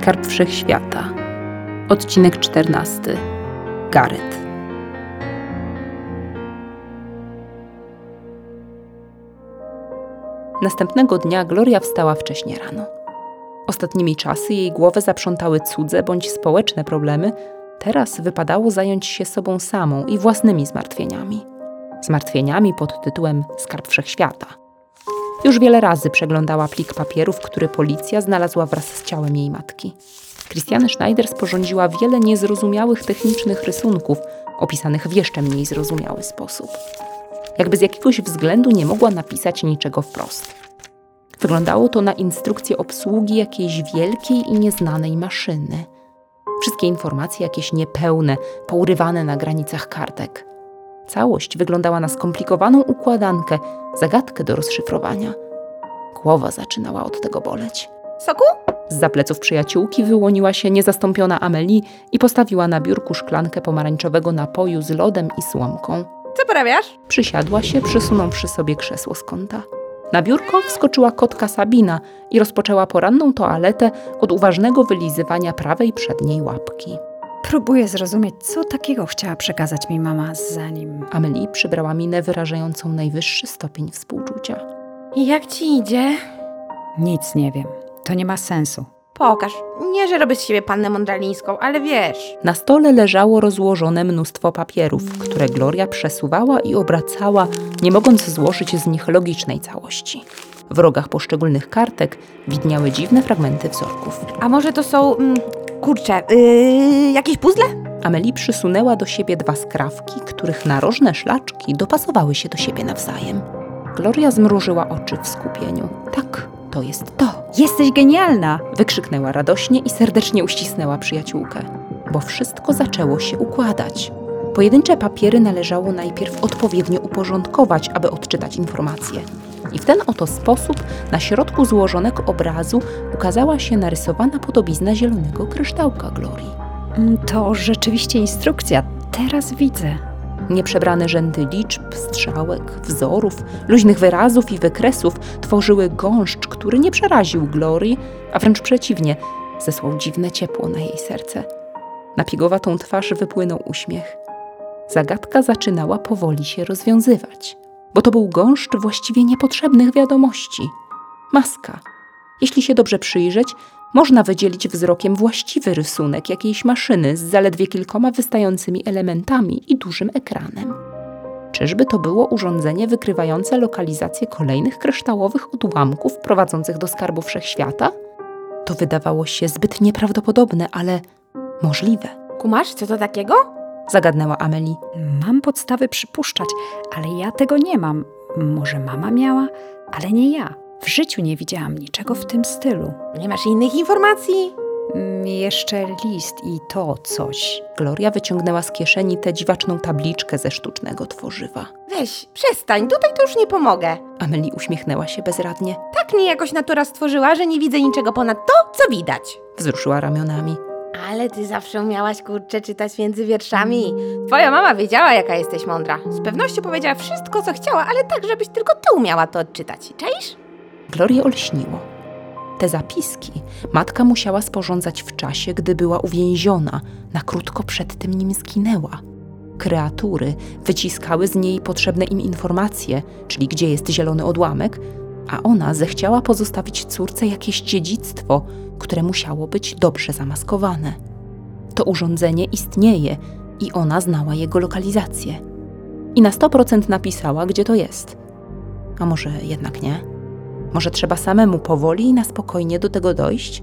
Skarb Wszechświata. Odcinek 14. Gareth. Następnego dnia Gloria wstała wcześnie rano. Ostatnimi czasy jej głowę zaprzątały cudze bądź społeczne problemy, teraz wypadało zająć się sobą samą i własnymi zmartwieniami. Zmartwieniami pod tytułem Skarb Wszechświata. Już wiele razy przeglądała plik papierów, który policja znalazła wraz z ciałem jej matki. Christiane Schneider sporządziła wiele niezrozumiałych technicznych rysunków, opisanych w jeszcze mniej zrozumiały sposób. Jakby z jakiegoś względu nie mogła napisać niczego wprost. Wyglądało to na instrukcję obsługi jakiejś wielkiej i nieznanej maszyny. Wszystkie informacje jakieś niepełne, pourywane na granicach kartek. Całość wyglądała na skomplikowaną układankę, zagadkę do rozszyfrowania. Głowa zaczynała od tego boleć. Soku? Z zapleców przyjaciółki wyłoniła się niezastąpiona Amelie i postawiła na biurku szklankę pomarańczowego napoju z lodem i słomką. Co porabiasz? Przysiadła się, przesunąwszy sobie krzesło z kąta. Na biurko wskoczyła kotka Sabina i rozpoczęła poranną toaletę od uważnego wylizywania prawej przedniej łapki. Próbuję zrozumieć, co takiego chciała przekazać mi mama, zanim. Amelie przybrała minę wyrażającą najwyższy stopień współczucia. I jak ci idzie? Nic nie wiem. To nie ma sensu. Pokaż. Nie, że robię z siebie pannę mądralińską, ale wiesz. Na stole leżało rozłożone mnóstwo papierów, które Gloria przesuwała i obracała, nie mogąc złożyć z nich logicznej całości. W rogach poszczególnych kartek widniały dziwne fragmenty wzorków. A może to są. Mm, kurczę, yy, jakieś puzzle? Amelie przysunęła do siebie dwa skrawki, których narożne szlaczki dopasowały się do siebie nawzajem. Gloria zmrużyła oczy w skupieniu. Tak, to jest to. Jesteś genialna! Wykrzyknęła radośnie i serdecznie uścisnęła przyjaciółkę, bo wszystko zaczęło się układać. Pojedyncze papiery należało najpierw odpowiednio uporządkować, aby odczytać informacje. I w ten oto sposób na środku złożonego obrazu ukazała się narysowana podobizna zielonego kryształka Glorii. Mm, To rzeczywiście instrukcja. Teraz widzę. Nieprzebrane rzędy liczb, strzałek, wzorów, luźnych wyrazów i wykresów tworzyły gąszcz, który nie przeraził Glorii, a wręcz przeciwnie, zesłał dziwne ciepło na jej serce. Na piegowatą twarz wypłynął uśmiech. Zagadka zaczynała powoli się rozwiązywać, bo to był gąszcz właściwie niepotrzebnych wiadomości. Maska. Jeśli się dobrze przyjrzeć, można wydzielić wzrokiem właściwy rysunek jakiejś maszyny z zaledwie kilkoma wystającymi elementami i dużym ekranem. Czyżby to było urządzenie wykrywające lokalizację kolejnych kryształowych odłamków prowadzących do skarbu wszechświata? To wydawało się zbyt nieprawdopodobne, ale możliwe, Kumasz, co to takiego? Zagadnęła Amelie. Mam podstawy przypuszczać, ale ja tego nie mam. Może mama miała, ale nie ja. W życiu nie widziałam niczego w tym stylu. Nie masz innych informacji? Mm, Jeszcze list i to coś. Gloria wyciągnęła z kieszeni tę dziwaczną tabliczkę ze sztucznego tworzywa. Weź, przestań, tutaj to już nie pomogę. Amelie uśmiechnęła się bezradnie, Tak mnie jakoś natura stworzyła, że nie widzę niczego ponad to, co widać. wzruszyła ramionami. Ale ty zawsze umiałaś, kurczę, czytać między wierszami. Twoja mama wiedziała, jaka jesteś mądra. Z pewnością powiedziała wszystko, co chciała, ale tak, żebyś tylko ty umiała to odczytać. Czaisz? Glorię olśniło. Te zapiski matka musiała sporządzać w czasie, gdy była uwięziona, na krótko przed tym nim zginęła. Kreatury wyciskały z niej potrzebne im informacje, czyli gdzie jest zielony odłamek, a ona zechciała pozostawić córce jakieś dziedzictwo, które musiało być dobrze zamaskowane. To urządzenie istnieje i ona znała jego lokalizację. I na 100% napisała, gdzie to jest. A może jednak nie? Może trzeba samemu powoli i na spokojnie do tego dojść?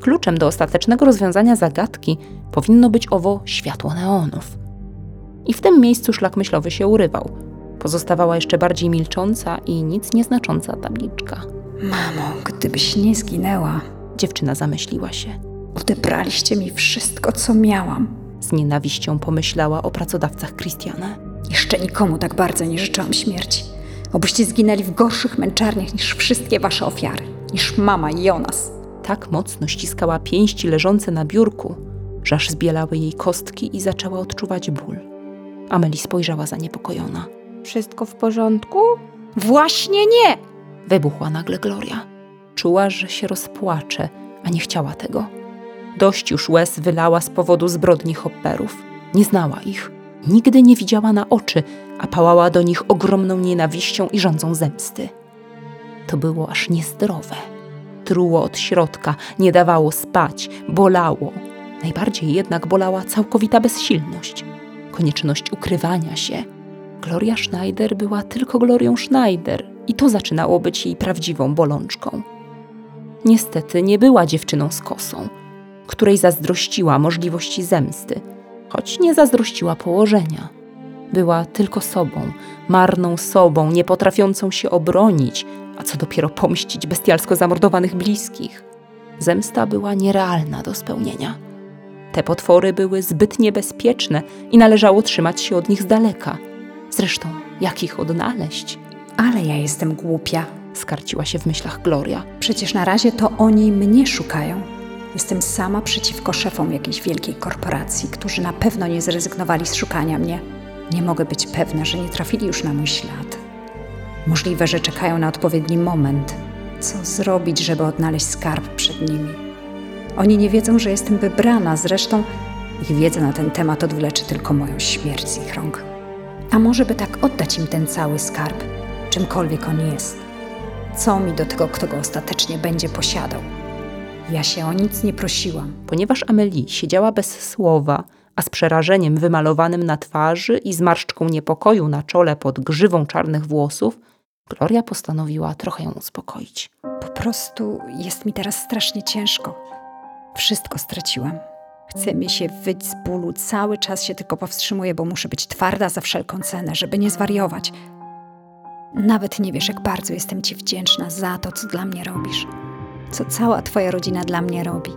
Kluczem do ostatecznego rozwiązania zagadki powinno być owo światło neonów. I w tym miejscu szlak myślowy się urywał. Pozostawała jeszcze bardziej milcząca i nic nieznacząca tabliczka. Mamo, gdybyś nie zginęła, Dziewczyna zamyśliła się. odebraliście mi wszystko, co miałam. Z nienawiścią pomyślała o pracodawcach Christiana. Jeszcze nikomu tak bardzo nie życzyłam śmierci. Obyście zginęli w gorszych męczarniach niż wszystkie wasze ofiary, niż mama i Jonas. Tak mocno ściskała pięści leżące na biurku, że aż zbielały jej kostki i zaczęła odczuwać ból. Amelie spojrzała zaniepokojona. Wszystko w porządku? Właśnie nie! Wybuchła nagle Gloria. Czuła, że się rozpłacze, a nie chciała tego. Dość już łez wylała z powodu zbrodni hopperów. Nie znała ich. Nigdy nie widziała na oczy, a pałała do nich ogromną nienawiścią i rządzą zemsty. To było aż niezdrowe. Truło od środka, nie dawało spać, bolało. Najbardziej jednak bolała całkowita bezsilność, konieczność ukrywania się. Gloria Schneider była tylko Glorią Schneider i to zaczynało być jej prawdziwą bolączką. Niestety nie była dziewczyną z kosą, której zazdrościła możliwości zemsty, choć nie zazdrościła położenia. Była tylko sobą, marną sobą, nie potrafiącą się obronić, a co dopiero pomścić bestialsko zamordowanych bliskich. Zemsta była nierealna do spełnienia. Te potwory były zbyt niebezpieczne i należało trzymać się od nich z daleka. Zresztą, jak ich odnaleźć? Ale ja jestem głupia. Skarciła się w myślach Gloria. Przecież na razie to oni mnie szukają. Jestem sama przeciwko szefom jakiejś wielkiej korporacji, którzy na pewno nie zrezygnowali z szukania mnie. Nie mogę być pewna, że nie trafili już na mój ślad. Możliwe, że czekają na odpowiedni moment. Co zrobić, żeby odnaleźć skarb przed nimi? Oni nie wiedzą, że jestem wybrana, zresztą ich wiedza na ten temat odwleczy tylko moją śmierć z ich rąk. A może by tak oddać im ten cały skarb, czymkolwiek on jest? Co mi do tego, kto go ostatecznie będzie posiadał? Ja się o nic nie prosiłam. Ponieważ Amelie siedziała bez słowa, a z przerażeniem wymalowanym na twarzy i z marszczką niepokoju na czole pod grzywą czarnych włosów, Gloria postanowiła trochę ją uspokoić. Po prostu jest mi teraz strasznie ciężko. Wszystko straciłam. Chce mi się wyć z bólu, cały czas się tylko powstrzymuję, bo muszę być twarda za wszelką cenę, żeby nie zwariować. Nawet nie wiesz, jak bardzo jestem Ci wdzięczna za to, co dla mnie robisz. Co cała Twoja rodzina dla mnie robi.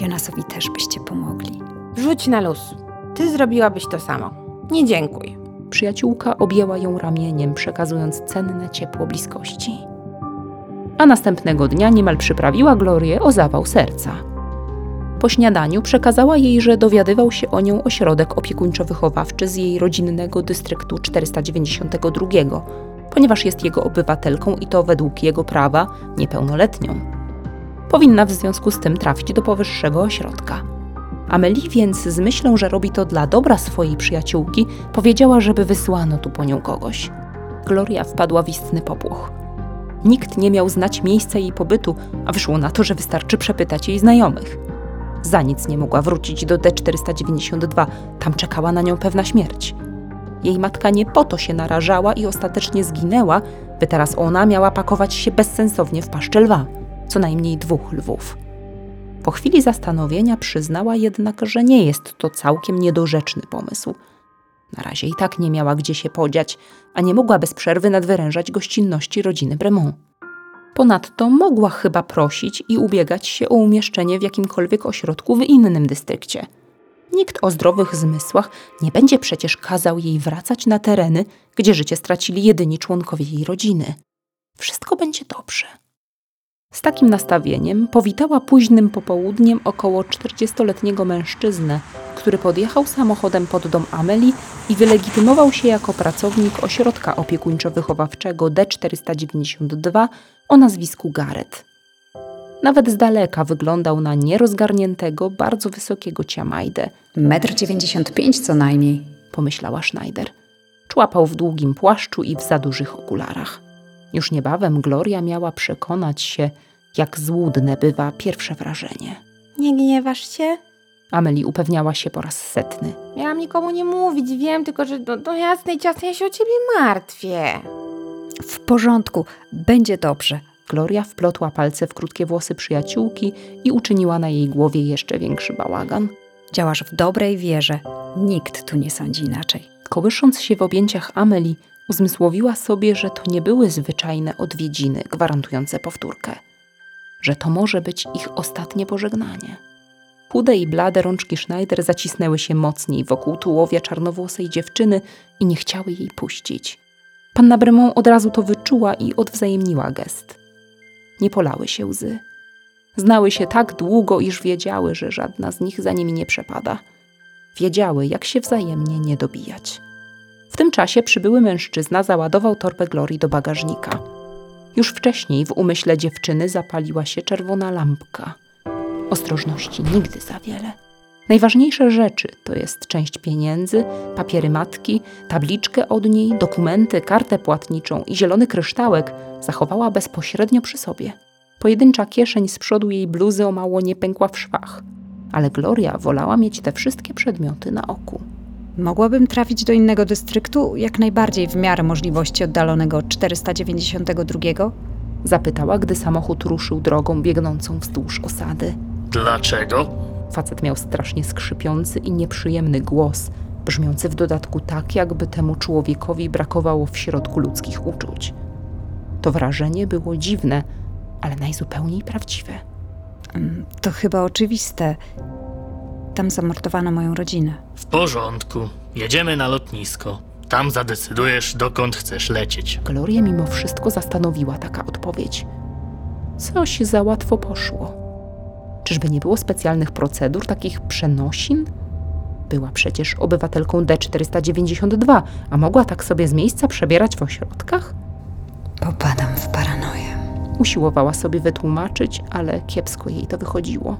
Jonasowi też byście pomogli. Rzuć na luz. Ty zrobiłabyś to samo. Nie dziękuj. Przyjaciółka objęła ją ramieniem, przekazując cenne ciepło bliskości. A następnego dnia niemal przyprawiła Glorię o zawał serca. Po śniadaniu przekazała jej, że dowiadywał się o nią ośrodek opiekuńczo-wychowawczy z jej rodzinnego dystryktu 492, ponieważ jest jego obywatelką i to według jego prawa niepełnoletnią. Powinna w związku z tym trafić do powyższego ośrodka. Amelie więc z myślą, że robi to dla dobra swojej przyjaciółki, powiedziała, żeby wysłano tu po nią kogoś. Gloria wpadła w istny popłoch. Nikt nie miał znać miejsca jej pobytu, a wyszło na to, że wystarczy przepytać jej znajomych. Za nic nie mogła wrócić do D492, tam czekała na nią pewna śmierć. Jej matka nie po to się narażała i ostatecznie zginęła, by teraz ona miała pakować się bezsensownie w paszczę lwa, co najmniej dwóch lwów. Po chwili zastanowienia przyznała jednak, że nie jest to całkiem niedorzeczny pomysł. Na razie i tak nie miała gdzie się podziać, a nie mogła bez przerwy nadwyrężać gościnności rodziny Bremont. Ponadto mogła chyba prosić i ubiegać się o umieszczenie w jakimkolwiek ośrodku w innym dystrykcie. Nikt o zdrowych zmysłach nie będzie przecież kazał jej wracać na tereny, gdzie życie stracili jedyni członkowie jej rodziny. Wszystko będzie dobrze. Z takim nastawieniem powitała późnym popołudniem około 40-letniego mężczyznę, który podjechał samochodem pod dom Ameli i wylegitymował się jako pracownik ośrodka opiekuńczo-wychowawczego D492 o nazwisku Garrett. Nawet z daleka wyglądał na nierozgarniętego, bardzo wysokiego ciamajdę, Metr dziewięćdziesiąt pięć co najmniej. pomyślała Schneider. Człapał w długim płaszczu i w za dużych okularach. Już niebawem Gloria miała przekonać się, jak złudne bywa pierwsze wrażenie. Nie gniewasz się? Amelie upewniała się po raz setny. Miałam nikomu nie mówić, wiem, tylko że do, do jasnej ciasnej ja się o ciebie martwię. W porządku, będzie dobrze. Gloria wplotła palce w krótkie włosy przyjaciółki i uczyniła na jej głowie jeszcze większy bałagan. Działasz w dobrej wierze. Nikt tu nie sądzi inaczej. Kołysząc się w objęciach Amelie, uzmysłowiła sobie, że to nie były zwyczajne odwiedziny gwarantujące powtórkę, że to może być ich ostatnie pożegnanie. Chude i blade rączki Schneider zacisnęły się mocniej wokół tułowia czarnowłosej dziewczyny i nie chciały jej puścić. Panna Bremont od razu to wyczuła i odwzajemniła gest. Nie polały się łzy. Znały się tak długo, iż wiedziały, że żadna z nich za nimi nie przepada. Wiedziały, jak się wzajemnie nie dobijać. W tym czasie przybyły mężczyzna załadował torbę Glorii do bagażnika. Już wcześniej w umyśle dziewczyny zapaliła się czerwona lampka. Ostrożności nigdy za wiele. Najważniejsze rzeczy to jest część pieniędzy, papiery matki, tabliczkę od niej, dokumenty, kartę płatniczą i zielony kryształek zachowała bezpośrednio przy sobie. Pojedyncza kieszeń z przodu jej bluzy o mało nie pękła w szwach, ale Gloria wolała mieć te wszystkie przedmioty na oku. Mogłabym trafić do innego dystryktu, jak najbardziej w miarę możliwości oddalonego 492? Zapytała, gdy samochód ruszył drogą biegnącą wzdłuż osady. Dlaczego? Facet miał strasznie skrzypiący i nieprzyjemny głos, brzmiący w dodatku tak, jakby temu człowiekowi brakowało w środku ludzkich uczuć. To wrażenie było dziwne, ale najzupełniej prawdziwe. Mm, To chyba oczywiste. Tam zamordowano moją rodzinę. W porządku. Jedziemy na lotnisko. Tam zadecydujesz, dokąd chcesz lecieć. Glorię mimo wszystko zastanowiła taka odpowiedź. Coś za łatwo poszło. Czyżby nie było specjalnych procedur, takich przenosin? Była przecież obywatelką D492, a mogła tak sobie z miejsca przebierać w ośrodkach? Popadam w paranoję. Usiłowała sobie wytłumaczyć, ale kiepsko jej to wychodziło.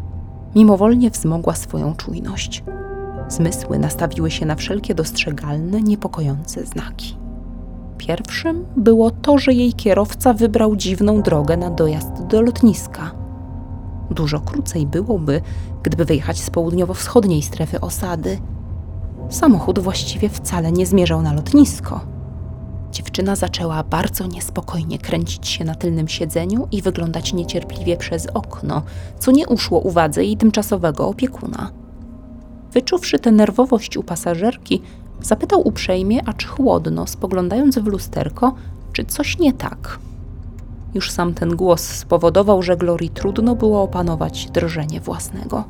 Mimowolnie wzmogła swoją czujność. Zmysły nastawiły się na wszelkie dostrzegalne, niepokojące znaki. Pierwszym było to, że jej kierowca wybrał dziwną drogę na dojazd do lotniska. Dużo krócej byłoby, gdyby wyjechać z południowo-wschodniej strefy osady. Samochód właściwie wcale nie zmierzał na lotnisko. Dziewczyna zaczęła bardzo niespokojnie kręcić się na tylnym siedzeniu i wyglądać niecierpliwie przez okno, co nie uszło uwadze jej tymczasowego opiekuna. Wyczuwszy tę nerwowość u pasażerki, zapytał uprzejmie, acz chłodno, spoglądając w lusterko, czy coś nie tak. Już sam ten głos spowodował, że Glorii trudno było opanować drżenie własnego.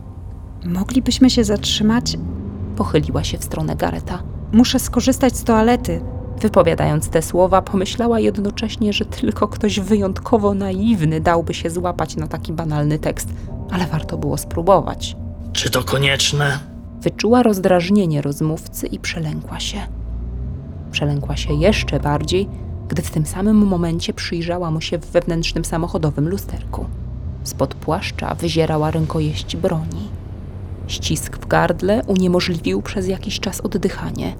Moglibyśmy się zatrzymać? Pochyliła się w stronę Gareta. Muszę skorzystać z toalety. Wypowiadając te słowa, pomyślała jednocześnie, że tylko ktoś wyjątkowo naiwny dałby się złapać na taki banalny tekst, ale warto było spróbować. Czy to konieczne? Wyczuła rozdrażnienie rozmówcy i przelękła się. Przelękła się jeszcze bardziej, gdy w tym samym momencie przyjrzała mu się w wewnętrznym samochodowym lusterku. Spod płaszcza wyzierała rękojeść broni. Ścisk w gardle uniemożliwił przez jakiś czas oddychanie.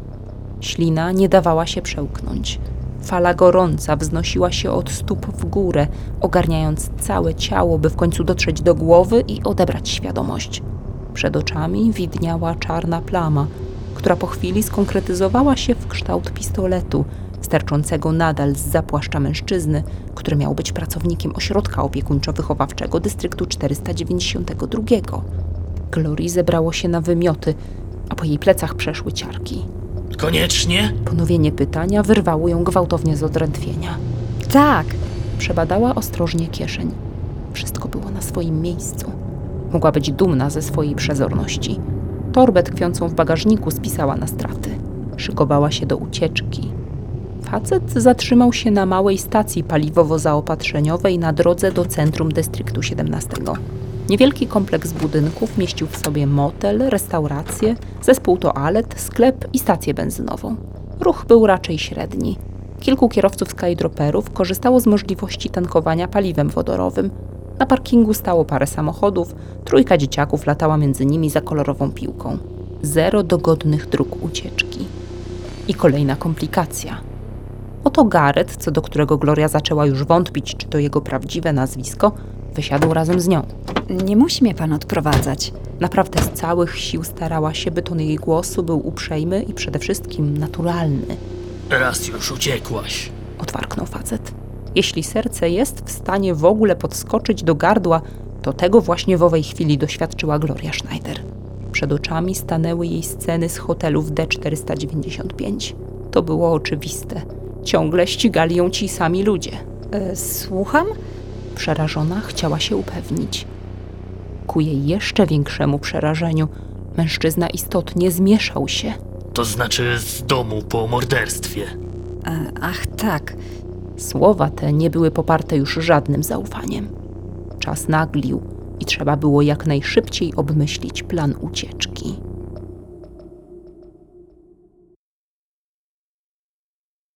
Ślina nie dawała się przełknąć. Fala gorąca wznosiła się od stóp w górę, ogarniając całe ciało, by w końcu dotrzeć do głowy i odebrać świadomość. Przed oczami widniała czarna plama, która po chwili skonkretyzowała się w kształt pistoletu, sterczącego nadal z zapłaszcza mężczyzny, który miał być pracownikiem ośrodka opiekuńczo-wychowawczego dystryktu 492. Glorii zebrało się na wymioty, a po jej plecach przeszły ciarki. Koniecznie? Ponowienie pytania wyrwało ją gwałtownie z odrętwienia. Tak, Przebadała ostrożnie kieszeń. Wszystko było na swoim miejscu. Mogła być dumna ze swojej przezorności. Torbę tkwiącą w bagażniku spisała na straty. Szykowała się do ucieczki. Facet zatrzymał się na małej stacji paliwowo-zaopatrzeniowej na drodze do centrum dystryktu 17. Niewielki kompleks budynków mieścił w sobie motel, restaurację, zespół toalet, sklep i stację benzynową. Ruch był raczej średni. Kilku kierowców skydroperów korzystało z możliwości tankowania paliwem wodorowym. Na parkingu stało parę samochodów, trójka dzieciaków latała między nimi za kolorową piłką. Zero dogodnych dróg ucieczki. I kolejna komplikacja. Oto Gareth, co do którego Gloria zaczęła już wątpić, czy to jego prawdziwe nazwisko, wysiadł razem z nią. nie musi mnie pan odprowadzać. Naprawdę z całych sił starała się, by ton jej głosu był uprzejmy i przede wszystkim naturalny. Raz już uciekłaś. Odwarknął facet. Jeśli serce jest w stanie w ogóle podskoczyć do gardła, to tego właśnie w owej chwili doświadczyła Gloria Schneider. Przed oczami stanęły jej sceny z hotelu w D495. To było oczywiste. Ciągle ścigali ją ci sami ludzie. E, słucham? Przerażona chciała się upewnić. Ku jej jeszcze większemu przerażeniu, mężczyzna istotnie zmieszał się. To znaczy z domu po morderstwie. E, ach, tak. Słowa te nie były poparte już żadnym zaufaniem. Czas naglił i trzeba było jak najszybciej obmyślić plan ucieczki.